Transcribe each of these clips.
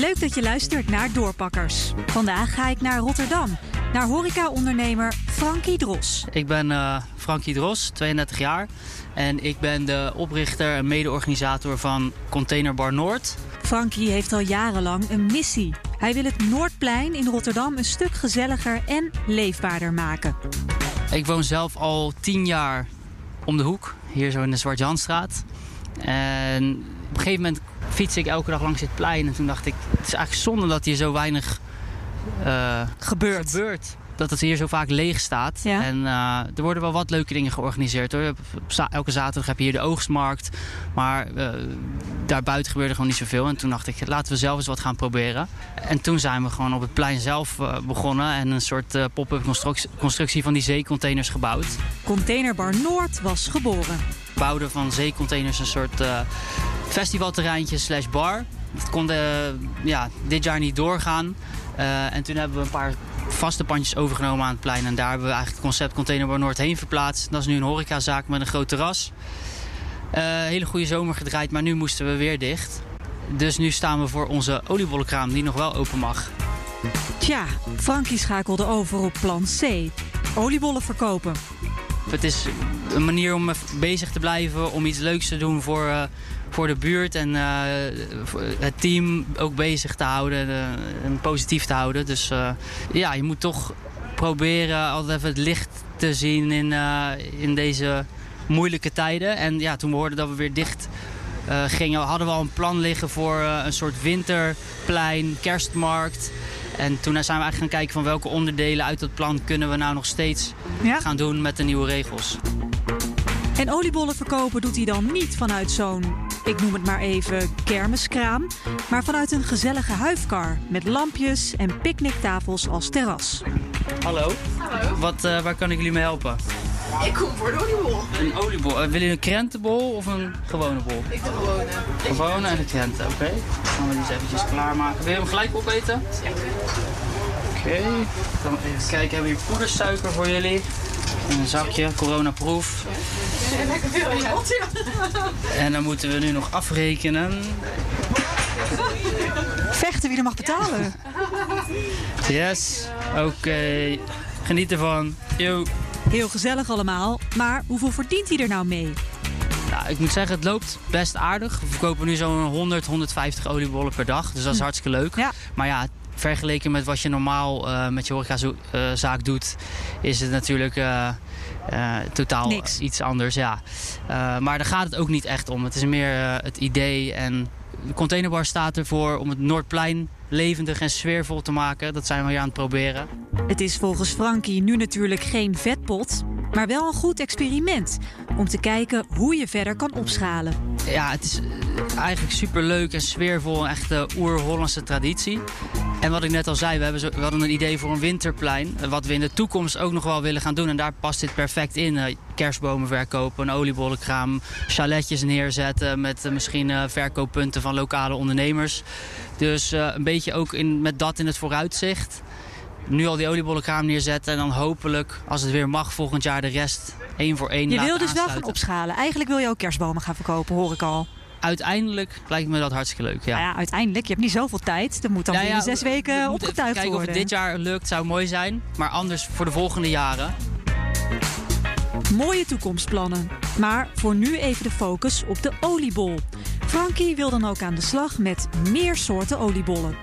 Leuk dat je luistert naar Doorpakkers. Vandaag ga ik naar Rotterdam, naar horecaondernemer Frankie Dros. Ik ben uh, Frankie Dros, 32 jaar. En ik ben de oprichter en mede-organisator van Containerbar Noord. Frankie heeft al jarenlang een missie. Hij wil het Noordplein in Rotterdam een stuk gezelliger en leefbaarder maken. Ik woon zelf al 10 jaar om de hoek, hier zo in de Zwart-Janstraat. En op een gegeven moment fiets ik elke dag langs dit plein. En toen dacht ik, het is eigenlijk zonde dat hier zo weinig uh, gebeurt. gebeurt. Dat het hier zo vaak leeg staat. Ja. En uh, er worden wel wat leuke dingen georganiseerd hoor. Elke zaterdag heb je hier de oogstmarkt. Maar uh, daarbuiten gebeurde gewoon niet zoveel. En toen dacht ik, laten we zelf eens wat gaan proberen. En toen zijn we gewoon op het plein zelf begonnen. En een soort pop-up constructie, van die zeecontainers gebouwd. Containerbar Noord was geboren. We bouwden van zeecontainers een soort festivalterreintje slash bar. Het kon de, ja, dit jaar niet doorgaan. Uh, en toen hebben we een paar vaste pandjes overgenomen aan het plein. En daar hebben we eigenlijk het concept Containerbar Noord heen verplaatst. Dat is nu een horecazaak met een groot terras. Uh, hele goede zomer gedraaid, maar nu moesten we weer dicht. Dus nu staan we voor onze oliebollenkraam die nog wel open mag. Tja, Frankie schakelde over op plan C. Oliebollen verkopen. Het is een manier om bezig te blijven, om iets leuks te doen voor, uh, voor de buurt en uh, het team ook bezig te houden uh, en positief te houden. Dus ja, je moet toch proberen altijd even het licht te zien in, in deze moeilijke tijden. En ja, toen we hoorden dat we weer dicht gingen, hadden we al een plan liggen voor een soort winterplein, kerstmarkt. En toen zijn we eigenlijk gaan kijken van welke onderdelen uit dat plan kunnen we nou nog steeds ja? gaan doen met de nieuwe regels. En oliebollen verkopen doet hij dan niet vanuit zo'n, ik noem het maar even, kermiskraam. Maar vanuit een gezellige huifkar met lampjes en picknicktafels als terras. Hallo. Hallo. Wat, uh, waar kan ik jullie mee helpen? Ik kom voor de oliebol. Een oliebol. Uh, wil je een krentenbol of een gewone bol? Ik de gewone. Gewone en de krenten, oké. Okay. Dan gaan we die eens eventjes klaarmaken. Wil je hem gelijk opeten? Ja. Oké. Okay. Dan even kijken, hebben we hier poedersuiker voor jullie. En een zakje, coronaproof. In En dan moeten we nu nog afrekenen. Vechten wie er mag betalen. Yes, oké. Okay. Geniet ervan. Yo. Heel gezellig allemaal, maar hoeveel verdient hij er nou mee? Nou, ik moet zeggen, het loopt best aardig. We verkopen nu zo'n 100, 150 oliebollen per dag. Dus dat is hartstikke leuk. Ja. Maar ja, vergeleken met wat je normaal uh, met je horecazaak uh, doet, is het natuurlijk uh, totaal Niks. iets anders. Ja. maar daar gaat het ook niet echt om. Het is meer het idee en de containerbar staat ervoor om het Noordplein levendig en sfeervol te maken. Dat zijn we hier aan het proberen. Het is volgens Frankie nu natuurlijk geen vetpot, maar wel een goed experiment om te kijken hoe je verder kan opschalen. Ja, het is eigenlijk super leuk en sfeervol, een echte oer-Hollandse traditie. En wat ik net al zei, we, hebben zo, we hadden een idee voor een winterplein. Wat we in de toekomst ook nog wel willen gaan doen. En daar past dit perfect in. Kerstbomen verkopen, een oliebollenkraam, chaletjes neerzetten met misschien verkooppunten van lokale ondernemers. Dus een beetje ook in, met dat in het vooruitzicht. Nu al die oliebollenkraam neerzetten en dan hopelijk, als het weer mag, volgend jaar de rest één voor één Je wil dus wel gaan opschalen. Eigenlijk wil je ook kerstbomen gaan verkopen, hoor ik al. Uiteindelijk lijkt me dat hartstikke leuk, ja. Nou ja, uiteindelijk. Je hebt niet zoveel tijd. Dat moet dan Ja, binnen ja, zes we- weken we opgetuigd even kijken worden. of het dit jaar lukt, zou mooi zijn. Maar anders voor de volgende jaren. Mooie toekomstplannen. Maar voor nu even de focus op de oliebol. Frankie wil dan ook aan de slag met meer soorten oliebollen.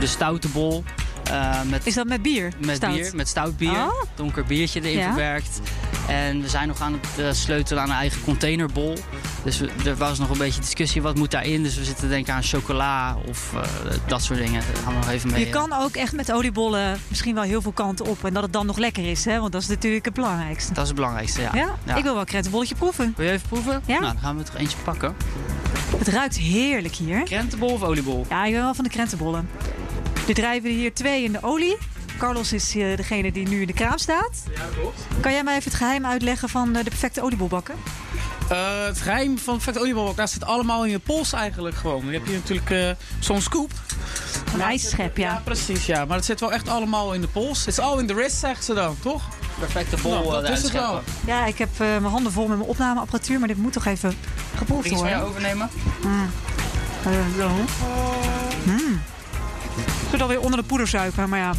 De stoute bol. eh, met Is dat met bier? met Stout? bier, met stout bier. Oh. Donker biertje erin Ja. verwerkt. En we zijn nog aan het eh, sleutelen aan een eigen containerbol. Dus we- er was nog een beetje discussie, wat moet daarin? Dus we zitten te denken aan chocola of eh, dat soort dingen. Daar gaan we nog even mee. Je kan ook echt met oliebollen misschien wel heel veel kanten op. En dat het dan nog lekker is, hè? want dat is natuurlijk het belangrijkste. Dat is het belangrijkste, ja. Ja? Ja. Ik wil wel een krentenbolletje proeven. Wil je even proeven? Ja. Nou, dan gaan we er toch eentje pakken. Het ruikt heerlijk hier. Krentenbol of oliebol? Ja, ik ben wel van de krentenbollen. Er drijven er hier twee in de olie. Carlos is eh, degene die nu in de kraam staat. Ja, klopt. Kan jij mij even het geheim uitleggen van eh, de perfecte oliebolbakken? Eh, het geheim van perfect oliebolbak, daar zit allemaal in je pols eigenlijk gewoon. Je hebt hier natuurlijk eh, zo'n scoop. Een ijsschep, ja. Ja, precies, ja. Maar het zit wel echt allemaal in de pols. It's all in the wrist, zeggen ze dan, toch? Perfecte bol Nou, dat is het wel. Ja, ik heb eh, mijn handen vol met mijn opnameapparatuur, maar dit moet toch even geproefd Iets van jou worden. overnemen? Uh, zo. Mm. Zit alweer onder de poedersuiker, maar ja.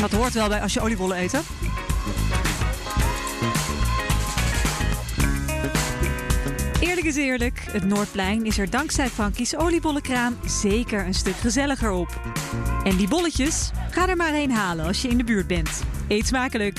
Dat hoort wel bij als je oliebollen eet? Eerlijk is eerlijk, het Noordplein is er dankzij Frankie's oliebollenkraam zeker een stuk gezelliger op. En die bolletjes, ga er maar heen halen als je in de buurt bent. Eet smakelijk!